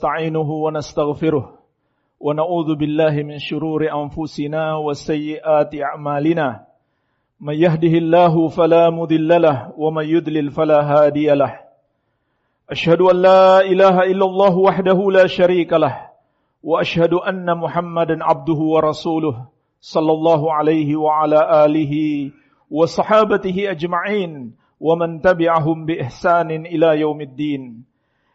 ونستعينه ونستغفره ونعوذ بالله من شرور أنفسنا وسيئات أعمالنا. من يهده الله فلا مضل له ومن يضلل فلا هادي له. أشهد أن لا إله إلا الله وحده لا شريك له وأشهد أن محمدا عبده ورسوله صلى الله عليه وعلى آله وصحابته أجمعين ومن تبعهم بإحسان إلى يوم الدين.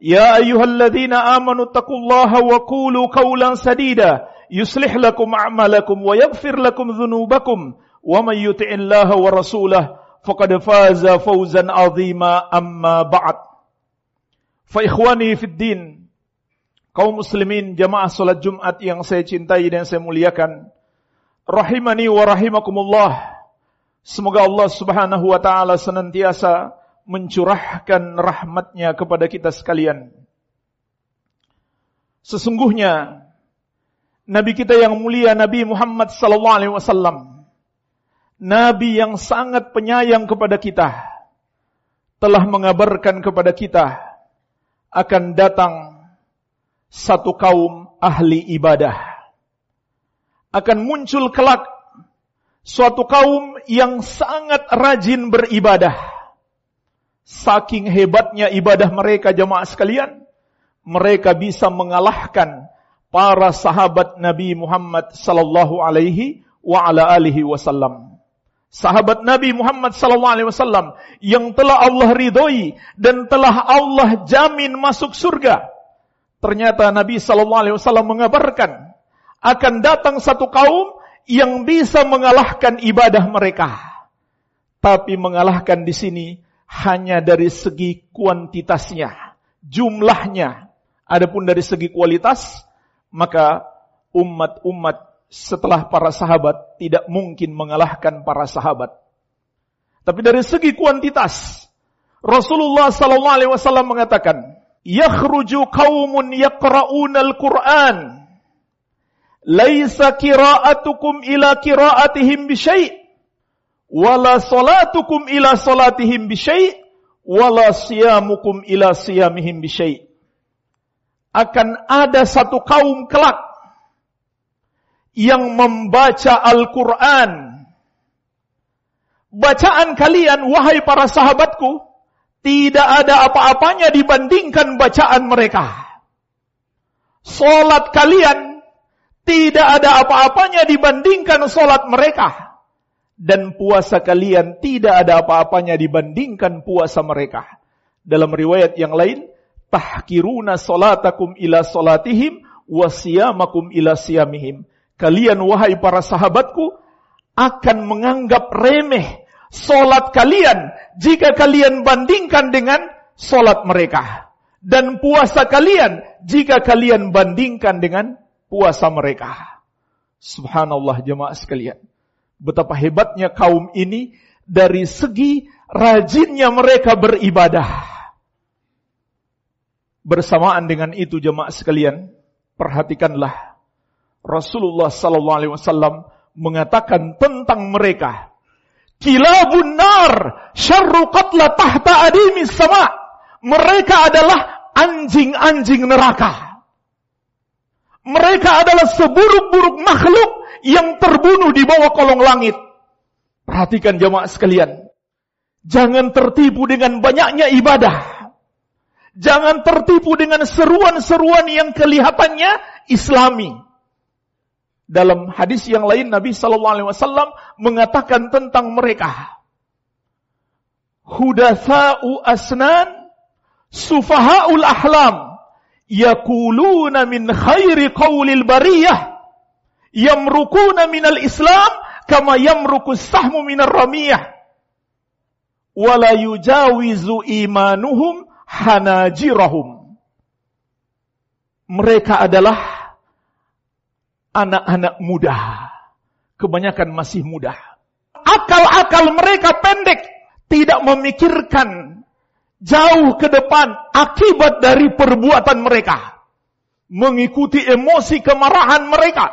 يا أيها الذين آمنوا اتقوا الله وقولوا قولا سديدا. يصلح لكم أعمالكم ويغفر لكم ذنوبكم. ومن يطع الله ورسوله فقد فاز فوزا عظيما. أما بعد فإخواني في الدين kaum muslimin jamaah salat Jumat yang saya cintai dan saya muliakan. Rahimani wa rahimakumullah. Semoga Allah Subhanahu wa taala senantiasa mencurahkan rahmatnya kepada kita sekalian. Sesungguhnya Nabi kita yang mulia Nabi Muhammad sallallahu alaihi wasallam Nabi yang sangat penyayang kepada kita telah mengabarkan kepada kita akan datang satu kaum ahli ibadah. Akan muncul kelak suatu kaum yang sangat rajin beribadah Saking hebatnya ibadah mereka jemaah sekalian, mereka bisa mengalahkan para sahabat Nabi Muhammad sallallahu alaihi wa ala alihi wasallam. Sahabat Nabi Muhammad sallallahu alaihi wasallam yang telah Allah ridhoi dan telah Allah jamin masuk surga. Ternyata Nabi sallallahu alaihi wasallam mengabarkan akan datang satu kaum yang bisa mengalahkan ibadah mereka. Tapi mengalahkan di sini hanya dari segi kuantitasnya, jumlahnya. Adapun dari segi kualitas, maka umat-umat setelah para sahabat tidak mungkin mengalahkan para sahabat. Tapi dari segi kuantitas, Rasulullah sallallahu alaihi wasallam mengatakan, "Yakhruju qaumun yaqra'una al-Qur'an laisa qira'atukum ila qira'atihim bi wala salatukum ila salatihim bisyai wala siyamukum ila siyamihim bisyai akan ada satu kaum kelak yang membaca Al-Quran. Bacaan kalian, wahai para sahabatku, tidak ada apa-apanya dibandingkan bacaan mereka. Solat kalian tidak ada apa-apanya dibandingkan solat mereka. Dan puasa kalian tidak ada apa-apanya dibandingkan puasa mereka. Dalam riwayat yang lain, tahkiruna solatakum ila solatihim wasiyamakum ila siyamihim. Kalian wahai para sahabatku akan menganggap remeh solat kalian jika kalian bandingkan dengan solat mereka. Dan puasa kalian jika kalian bandingkan dengan puasa mereka. Subhanallah jemaah sekalian. Betapa hebatnya kaum ini dari segi rajinnya mereka beribadah. Bersamaan dengan itu jemaah sekalian, perhatikanlah Rasulullah sallallahu alaihi wasallam mengatakan tentang mereka, "Kilabun nar syarru qatla tahta adimis sama." Mereka adalah anjing-anjing neraka. Mereka adalah seburuk-buruk makhluk yang terbunuh di bawah kolong langit. Perhatikan jemaah sekalian. Jangan tertipu dengan banyaknya ibadah. Jangan tertipu dengan seruan-seruan yang kelihatannya islami. Dalam hadis yang lain Nabi Shallallahu Alaihi Wasallam mengatakan tentang mereka, hudathau asnan, sufahaul ahlam, yakuluna min khairi qawlil bariyah, yamrukuna minal Islam kama yamruku sahmu minar ramiyah wala yujawizu imanuhum hanajirahum mereka adalah anak-anak muda Kebanyakan masih muda. Akal-akal mereka pendek. Tidak memikirkan jauh ke depan akibat dari perbuatan mereka. Mengikuti emosi kemarahan mereka.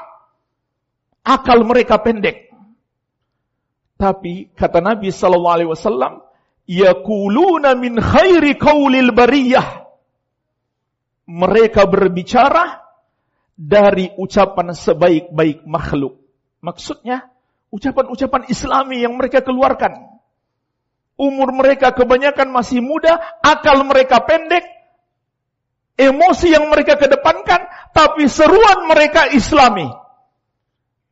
Akal mereka pendek. Tapi kata Nabi sallallahu alaihi wasallam, "Yaquluna min khairi qaulil bariyah." Mereka berbicara dari ucapan sebaik-baik makhluk. Maksudnya, ucapan-ucapan islami yang mereka keluarkan. Umur mereka kebanyakan masih muda, akal mereka pendek, emosi yang mereka kedepankan, tapi seruan mereka islami.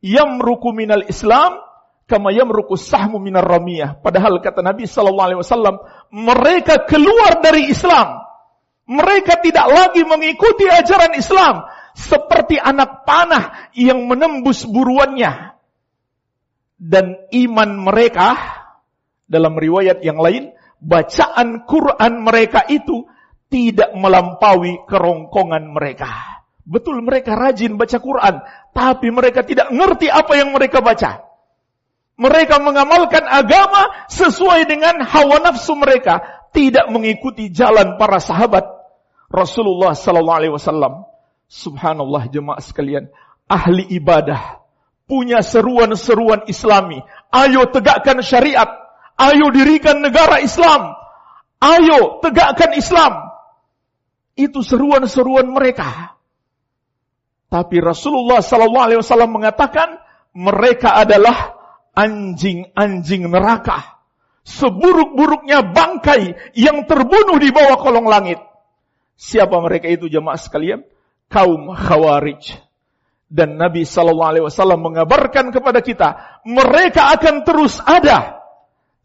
Yamruku minal islam, kama yamruku sahmu minar ramiyah. Padahal kata Nabi sallallahu alaihi wasallam, mereka keluar dari Islam. Mereka tidak lagi mengikuti ajaran Islam seperti anak panah yang menembus buruannya. Dan iman mereka dalam riwayat yang lain, bacaan Quran mereka itu tidak melampaui kerongkongan mereka. Betul mereka rajin baca Quran, tapi mereka tidak ngerti apa yang mereka baca. Mereka mengamalkan agama sesuai dengan hawa nafsu mereka, tidak mengikuti jalan para sahabat Rasulullah sallallahu alaihi wasallam. Subhanallah jemaah sekalian, ahli ibadah punya seruan-seruan islami. Ayo tegakkan syariat. Ayo dirikan negara Islam. Ayo tegakkan Islam. Itu seruan-seruan mereka. Tapi Rasulullah wasallam mengatakan mereka adalah anjing-anjing neraka. Seburuk-buruknya bangkai yang terbunuh di bawah kolong langit. Siapa mereka itu jemaah sekalian? kaum Khawarij. Dan Nabi Wasallam mengabarkan kepada kita, mereka akan terus ada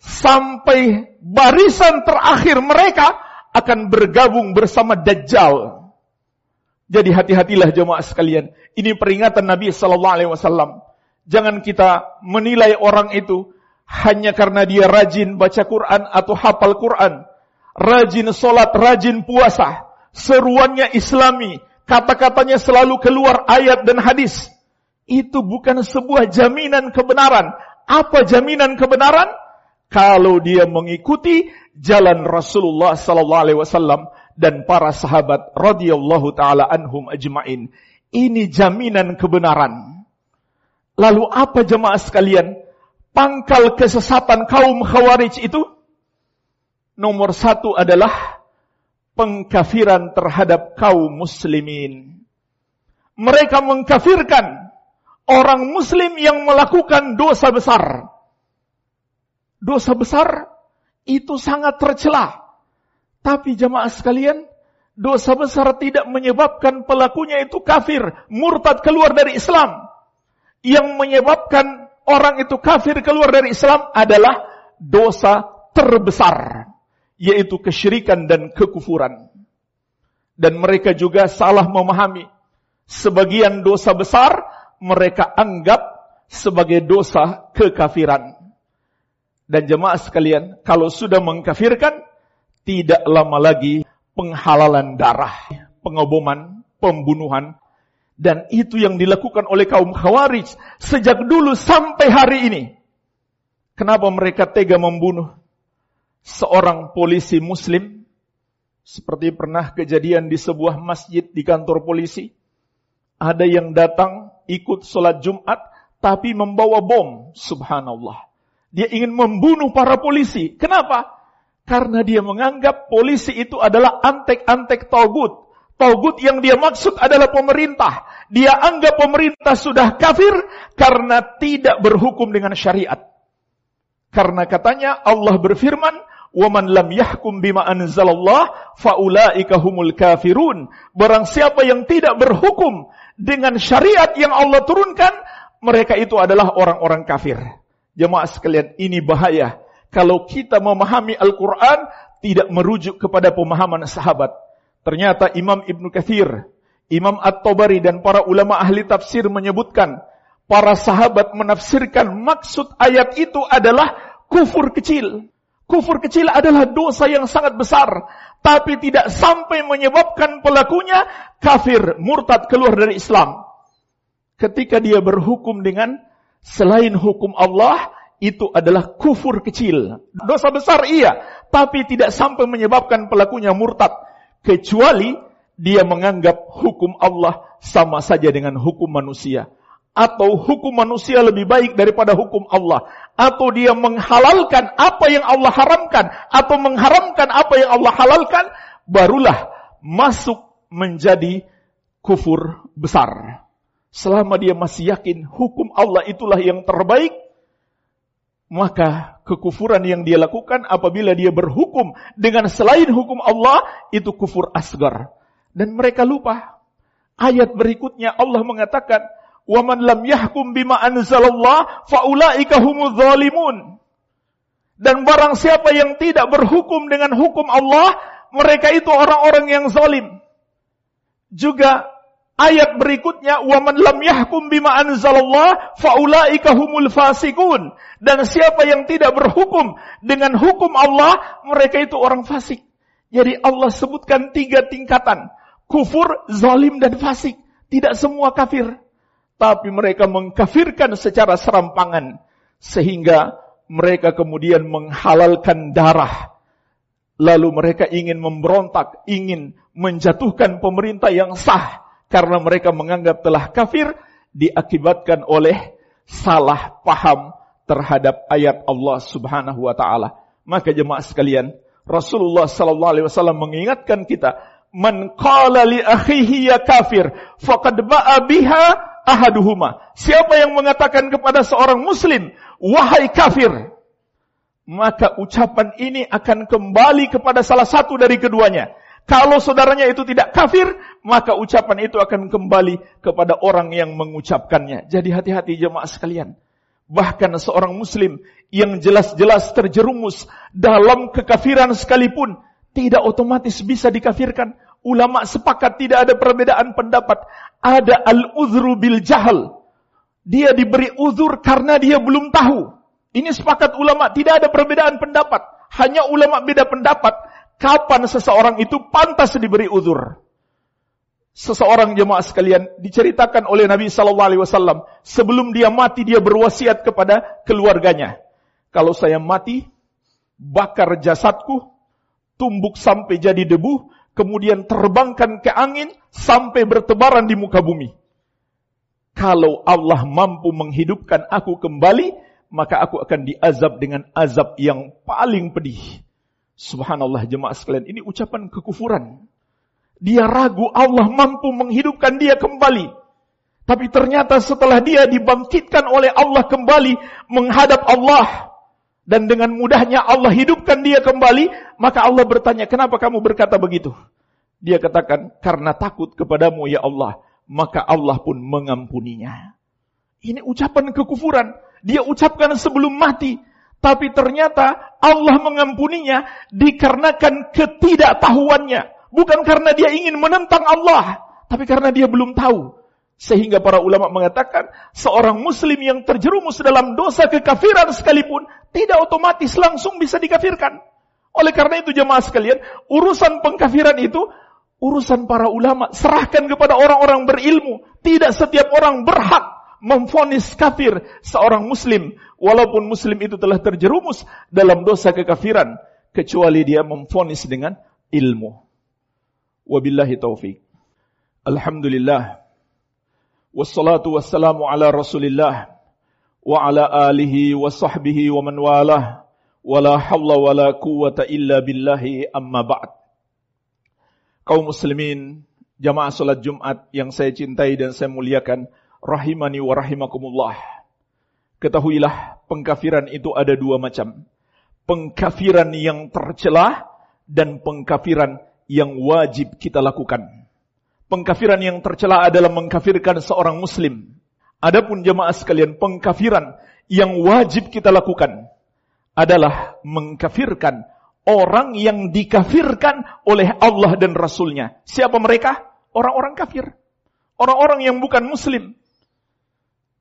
sampai barisan terakhir mereka akan bergabung bersama Dajjal. Jadi hati-hatilah jemaah sekalian. Ini peringatan Nabi Sallallahu Alaihi Wasallam. Jangan kita menilai orang itu hanya karena dia rajin baca Quran atau hafal Quran, rajin solat, rajin puasa, seruannya Islami, kata-katanya selalu keluar ayat dan hadis. Itu bukan sebuah jaminan kebenaran. Apa jaminan kebenaran? Kalau dia mengikuti jalan Rasulullah sallallahu alaihi wasallam dan para sahabat radhiyallahu taala anhum ajmain. Ini jaminan kebenaran. Lalu apa jemaah sekalian? Pangkal kesesatan kaum Khawarij itu nomor satu adalah pengkafiran terhadap kaum muslimin. Mereka mengkafirkan orang muslim yang melakukan dosa besar. Dosa besar itu sangat tercela. Tapi jemaah sekalian, dosa besar tidak menyebabkan pelakunya itu kafir, murtad keluar dari Islam. Yang menyebabkan orang itu kafir keluar dari Islam adalah dosa terbesar yaitu kesyirikan dan kekufuran. Dan mereka juga salah memahami sebagian dosa besar mereka anggap sebagai dosa kekafiran. Dan jemaah sekalian, kalau sudah mengkafirkan, tidak lama lagi penghalalan darah, pengoboman, pembunuhan, dan itu yang dilakukan oleh kaum khawarij sejak dulu sampai hari ini. Kenapa mereka tega membunuh? seorang polisi muslim seperti pernah kejadian di sebuah masjid di kantor polisi. Ada yang datang ikut sholat Jumat tapi membawa bom. Subhanallah. Dia ingin membunuh para polisi. Kenapa? Karena dia menganggap polisi itu adalah antek-antek togut. Togut yang dia maksud adalah pemerintah. Dia anggap pemerintah sudah kafir karena tidak berhukum dengan syariat. Karena katanya Allah berfirman, "Waman lam yahkum bima anzalallah faulaika humul kafirun." Barang siapa yang tidak berhukum dengan syariat yang Allah turunkan, mereka itu adalah orang-orang kafir. Jemaah sekalian, ini bahaya. Kalau kita memahami Al-Quran, tidak merujuk kepada pemahaman sahabat. Ternyata Imam Ibn Kathir, Imam At-Tabari dan para ulama ahli tafsir menyebutkan, para sahabat menafsirkan maksud ayat itu adalah kufur kecil. Kufur kecil adalah dosa yang sangat besar, tapi tidak sampai menyebabkan pelakunya kafir, murtad keluar dari Islam. Ketika dia berhukum dengan selain hukum Allah itu adalah kufur kecil. Dosa besar iya, tapi tidak sampai menyebabkan pelakunya murtad. Kecuali dia menganggap hukum Allah sama saja dengan hukum manusia. Atau hukum manusia lebih baik daripada hukum Allah. Atau dia menghalalkan apa yang Allah haramkan. Atau mengharamkan apa yang Allah halalkan. Barulah masuk menjadi kufur besar. Selama dia masih yakin hukum Allah itulah yang terbaik maka kekufuran yang dia lakukan apabila dia berhukum dengan selain hukum Allah itu kufur asgar dan mereka lupa ayat berikutnya Allah mengatakan Wa man lam yahkum bima anzalallah faulaika humuz zalimun. Dan barang siapa yang tidak berhukum dengan hukum Allah, mereka itu orang-orang yang zalim. Juga ayat berikutnya wa man lam yahkum bima anzalallah faulaika humul fasikun. Dan siapa yang tidak berhukum dengan hukum Allah, mereka itu orang fasik. Jadi Allah sebutkan tiga tingkatan. Kufur, zalim, dan fasik. Tidak semua kafir tapi mereka mengkafirkan secara serampangan sehingga mereka kemudian menghalalkan darah lalu mereka ingin memberontak ingin menjatuhkan pemerintah yang sah karena mereka menganggap telah kafir diakibatkan oleh salah paham terhadap ayat Allah Subhanahu wa taala maka jemaah sekalian Rasulullah sallallahu alaihi wasallam mengingatkan kita man qala li akhihi ya kafir faqad ba'a biha ahaduhuma. Siapa yang mengatakan kepada seorang muslim, wahai kafir, maka ucapan ini akan kembali kepada salah satu dari keduanya. Kalau saudaranya itu tidak kafir, maka ucapan itu akan kembali kepada orang yang mengucapkannya. Jadi hati-hati jemaah sekalian. Bahkan seorang muslim yang jelas-jelas terjerumus dalam kekafiran sekalipun, tidak otomatis bisa dikafirkan. Ulama sepakat tidak ada perbedaan pendapat ada al-uzru bil jahal. Dia diberi uzur karena dia belum tahu. Ini sepakat ulama, tidak ada perbedaan pendapat. Hanya ulama beda pendapat kapan seseorang itu pantas diberi uzur. Seseorang jemaah sekalian diceritakan oleh Nabi sallallahu alaihi wasallam sebelum dia mati dia berwasiat kepada keluarganya. Kalau saya mati, bakar jasadku, tumbuk sampai jadi debu, kemudian terbangkan ke angin sampai bertebaran di muka bumi. Kalau Allah mampu menghidupkan aku kembali, maka aku akan diazab dengan azab yang paling pedih. Subhanallah jemaah sekalian, ini ucapan kekufuran. Dia ragu Allah mampu menghidupkan dia kembali. Tapi ternyata setelah dia dibangkitkan oleh Allah kembali menghadap Allah dan dengan mudahnya Allah hidupkan dia kembali, maka Allah bertanya, kenapa kamu berkata begitu? Dia katakan, karena takut kepadamu ya Allah, maka Allah pun mengampuninya. Ini ucapan kekufuran. Dia ucapkan sebelum mati. Tapi ternyata Allah mengampuninya dikarenakan ketidaktahuannya. Bukan karena dia ingin menentang Allah. Tapi karena dia belum tahu. Sehingga para ulama mengatakan seorang muslim yang terjerumus dalam dosa kekafiran sekalipun tidak otomatis langsung bisa dikafirkan. Oleh karena itu jemaah sekalian, urusan pengkafiran itu urusan para ulama, serahkan kepada orang-orang berilmu. Tidak setiap orang berhak memfonis kafir seorang muslim walaupun muslim itu telah terjerumus dalam dosa kekafiran kecuali dia memfonis dengan ilmu. Wabillahi taufik. Alhamdulillah. Wassalatu wassalamu ala rasulillah. Wa ala alihi wa sahbihi wa man walah. Wa la hawla wa la quwata illa billahi amma ba'd. Kaum muslimin, jamaah salat Jumat yang saya cintai dan saya muliakan, rahimani wa rahimakumullah. Ketahuilah, pengkafiran itu ada dua macam. Pengkafiran yang tercelah dan pengkafiran yang wajib kita lakukan. Pengkafiran yang tercela adalah mengkafirkan seorang muslim. Adapun jemaah sekalian, pengkafiran yang wajib kita lakukan adalah mengkafirkan orang yang dikafirkan oleh Allah dan Rasulnya. Siapa mereka? Orang-orang kafir. Orang-orang yang bukan muslim.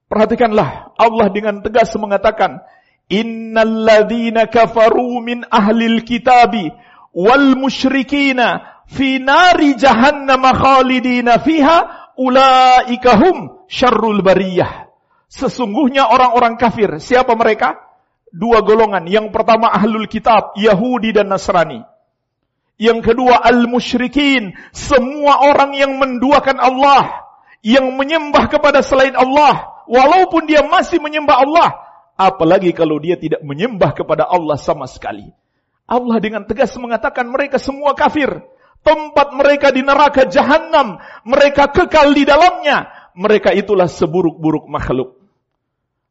Perhatikanlah, Allah dengan tegas mengatakan, Innalladzina kafaru min ahlil kitabi wal musyrikina fi nari jahannam khalidina fiha ulaika hum syarrul bariyah. Sesungguhnya orang-orang kafir, siapa mereka? Dua golongan. Yang pertama ahlul kitab, Yahudi dan Nasrani. Yang kedua al-musyrikin, semua orang yang menduakan Allah, yang menyembah kepada selain Allah, walaupun dia masih menyembah Allah, apalagi kalau dia tidak menyembah kepada Allah sama sekali. Allah dengan tegas mengatakan mereka semua kafir. Tempat mereka di neraka jahanam. Mereka kekal di dalamnya. Mereka itulah seburuk-buruk makhluk.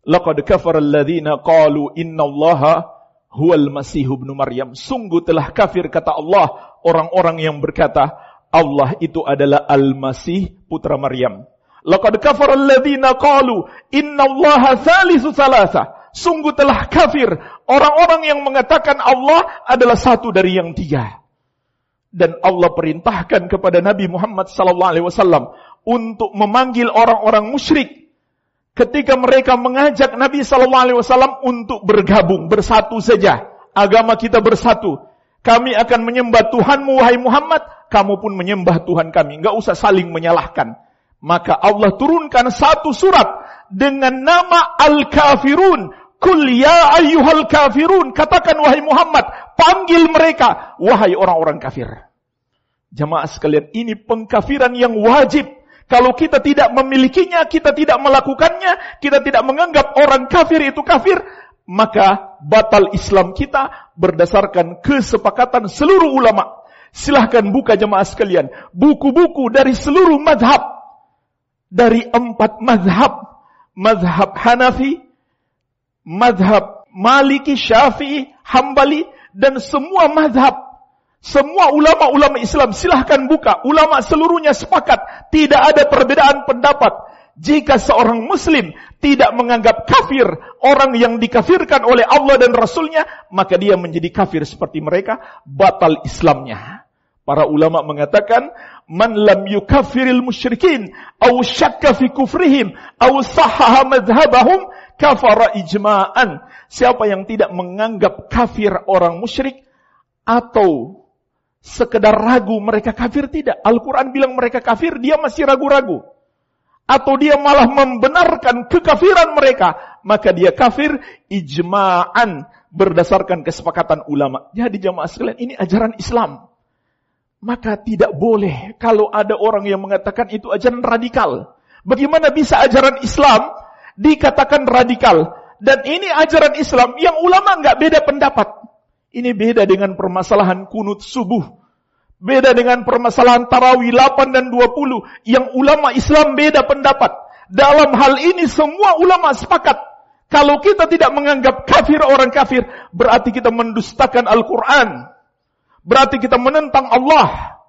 Laqad kafara alladhina qalu inna allaha huwal masih ibnu Maryam. Sungguh telah kafir kata Allah orang-orang yang berkata Allah itu adalah Al-Masih putra Maryam. Laqad kafara alladhina qalu inna allaha thalithu thalatha. Sungguh telah kafir orang-orang yang mengatakan Allah adalah satu dari yang tiga. Dan Allah perintahkan kepada Nabi Muhammad sallallahu alaihi wasallam untuk memanggil orang-orang musyrik ketika mereka mengajak Nabi sallallahu alaihi wasallam untuk bergabung, bersatu saja. Agama kita bersatu. Kami akan menyembah Tuhanmu wahai Muhammad, kamu pun menyembah Tuhan kami. Enggak usah saling menyalahkan. Maka Allah turunkan satu surat dengan nama Al-Kafirun Kul ya ayyuhal kafirun. Katakan wahai Muhammad. Panggil mereka. Wahai orang-orang kafir. Jamaah sekalian ini pengkafiran yang wajib. Kalau kita tidak memilikinya, kita tidak melakukannya, kita tidak menganggap orang kafir itu kafir, maka batal Islam kita berdasarkan kesepakatan seluruh ulama. Silahkan buka jemaah sekalian. Buku-buku dari seluruh madhab. Dari empat madhab. Madhab Hanafi, madhab Maliki, Syafi'i, Hambali, dan semua madhab. Semua ulama-ulama Islam silahkan buka. Ulama seluruhnya sepakat. Tidak ada perbedaan pendapat. Jika seorang muslim tidak menganggap kafir orang yang dikafirkan oleh Allah dan Rasulnya, maka dia menjadi kafir seperti mereka, batal Islamnya. Para ulama mengatakan, man lam yukafiril musyrikin, au syakka fi kufrihim, au sahaha kafara ijma'an. Siapa yang tidak menganggap kafir orang musyrik atau sekedar ragu mereka kafir tidak. Al-Quran bilang mereka kafir, dia masih ragu-ragu. Atau dia malah membenarkan kekafiran mereka. Maka dia kafir ijma'an berdasarkan kesepakatan ulama. Jadi jamaah sekalian ini ajaran Islam. Maka tidak boleh kalau ada orang yang mengatakan itu ajaran radikal. Bagaimana bisa ajaran Islam dikatakan radikal. Dan ini ajaran Islam yang ulama nggak beda pendapat. Ini beda dengan permasalahan kunut subuh. Beda dengan permasalahan tarawih 8 dan 20. Yang ulama Islam beda pendapat. Dalam hal ini semua ulama sepakat. Kalau kita tidak menganggap kafir orang kafir, berarti kita mendustakan Al-Quran. Berarti kita menentang Allah.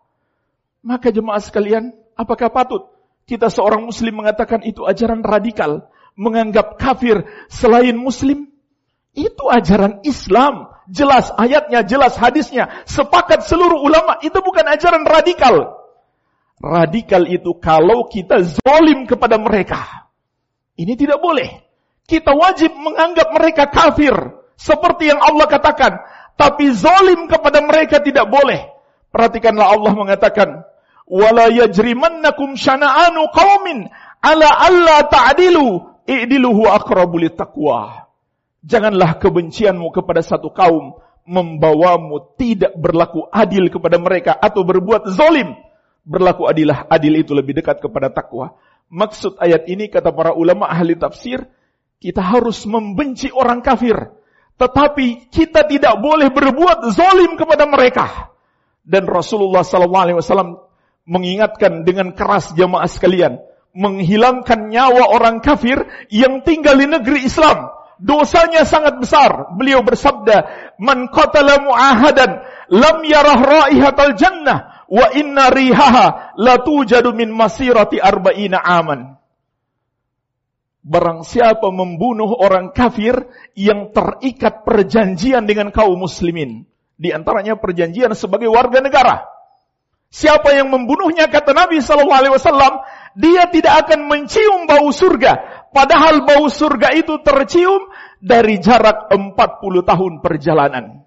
Maka jemaah sekalian, apakah patut kita seorang muslim mengatakan itu ajaran radikal? menganggap kafir selain muslim, itu ajaran Islam. Jelas ayatnya, jelas hadisnya. Sepakat seluruh ulama, itu bukan ajaran radikal. Radikal itu kalau kita zolim kepada mereka. Ini tidak boleh. Kita wajib menganggap mereka kafir. Seperti yang Allah katakan. Tapi zolim kepada mereka tidak boleh. Perhatikanlah Allah mengatakan. Wala yajrimannakum syana'anu qawmin ala alla ta'dilu I'diluhu akrabu taqwa. Janganlah kebencianmu kepada satu kaum membawamu tidak berlaku adil kepada mereka atau berbuat zolim. Berlaku adilah, adil itu lebih dekat kepada takwa. Maksud ayat ini kata para ulama ahli tafsir, kita harus membenci orang kafir. Tetapi kita tidak boleh berbuat zolim kepada mereka. Dan Rasulullah SAW mengingatkan dengan keras jamaah sekalian menghilangkan nyawa orang kafir yang tinggal di negeri Islam. Dosanya sangat besar. Beliau bersabda, "Man qatala mu'ahadan lam yarah raihatal jannah wa inna rihaha la tujadu min masirati arba'ina aman." Barang siapa membunuh orang kafir yang terikat perjanjian dengan kaum muslimin. Di antaranya perjanjian sebagai warga negara. Siapa yang membunuhnya kata Nabi sallallahu alaihi wasallam dia tidak akan mencium bau surga. Padahal bau surga itu tercium dari jarak 40 tahun perjalanan.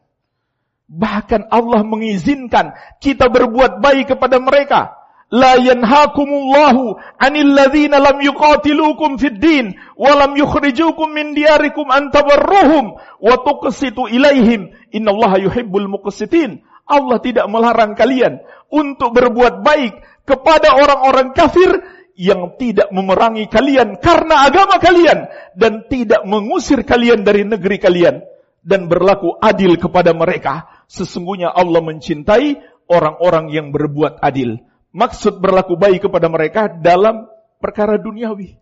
Bahkan Allah mengizinkan kita berbuat baik kepada mereka. La yanhakumullahu anil ladzina lam yuqatilukum fid din walam yukhrijukum min diyarikum an tabarruhum wa tuqsitu ilaihim innallaha yuhibbul muqsitin Allah tidak melarang kalian untuk berbuat baik kepada orang-orang kafir yang tidak memerangi kalian karena agama kalian dan tidak mengusir kalian dari negeri kalian dan berlaku adil kepada mereka. Sesungguhnya Allah mencintai orang-orang yang berbuat adil. Maksud berlaku baik kepada mereka dalam perkara duniawi.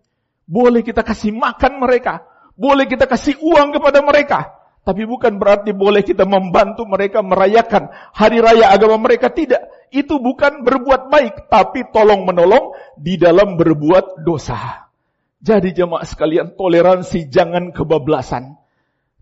Boleh kita kasih makan mereka, boleh kita kasih uang kepada mereka, tapi bukan berarti boleh kita membantu mereka merayakan hari raya agama mereka. Tidak. Itu bukan berbuat baik. Tapi tolong menolong di dalam berbuat dosa. Jadi jemaah sekalian, toleransi jangan kebablasan.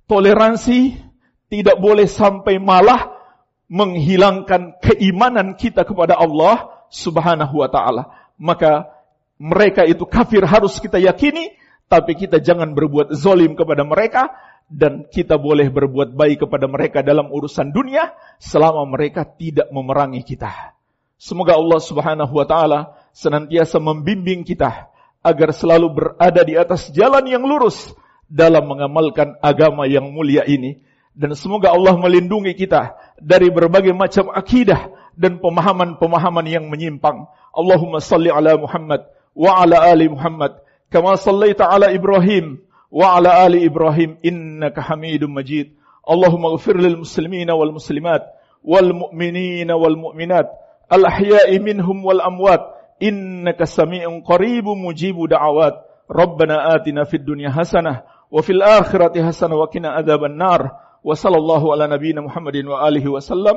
Toleransi tidak boleh sampai malah menghilangkan keimanan kita kepada Allah subhanahu wa ta'ala. Maka mereka itu kafir harus kita yakini, tapi kita jangan berbuat zolim kepada mereka, dan kita boleh berbuat baik kepada mereka dalam urusan dunia selama mereka tidak memerangi kita. Semoga Allah Subhanahu wa taala senantiasa membimbing kita agar selalu berada di atas jalan yang lurus dalam mengamalkan agama yang mulia ini dan semoga Allah melindungi kita dari berbagai macam akidah dan pemahaman-pemahaman yang menyimpang. Allahumma salli ala Muhammad wa ala ali Muhammad kama sallaita ala Ibrahim وعلى آل إبراهيم إنك حميد مجيد اللهم اغفر للمسلمين والمسلمات والمؤمنين والمؤمنات الأحياء منهم والأموات إنك سميع قريب مجيب دعوات ربنا آتنا في الدنيا حسنة وفي الآخرة حسنة وقنا عذاب النار وصلى الله على نبينا محمد وآله وسلم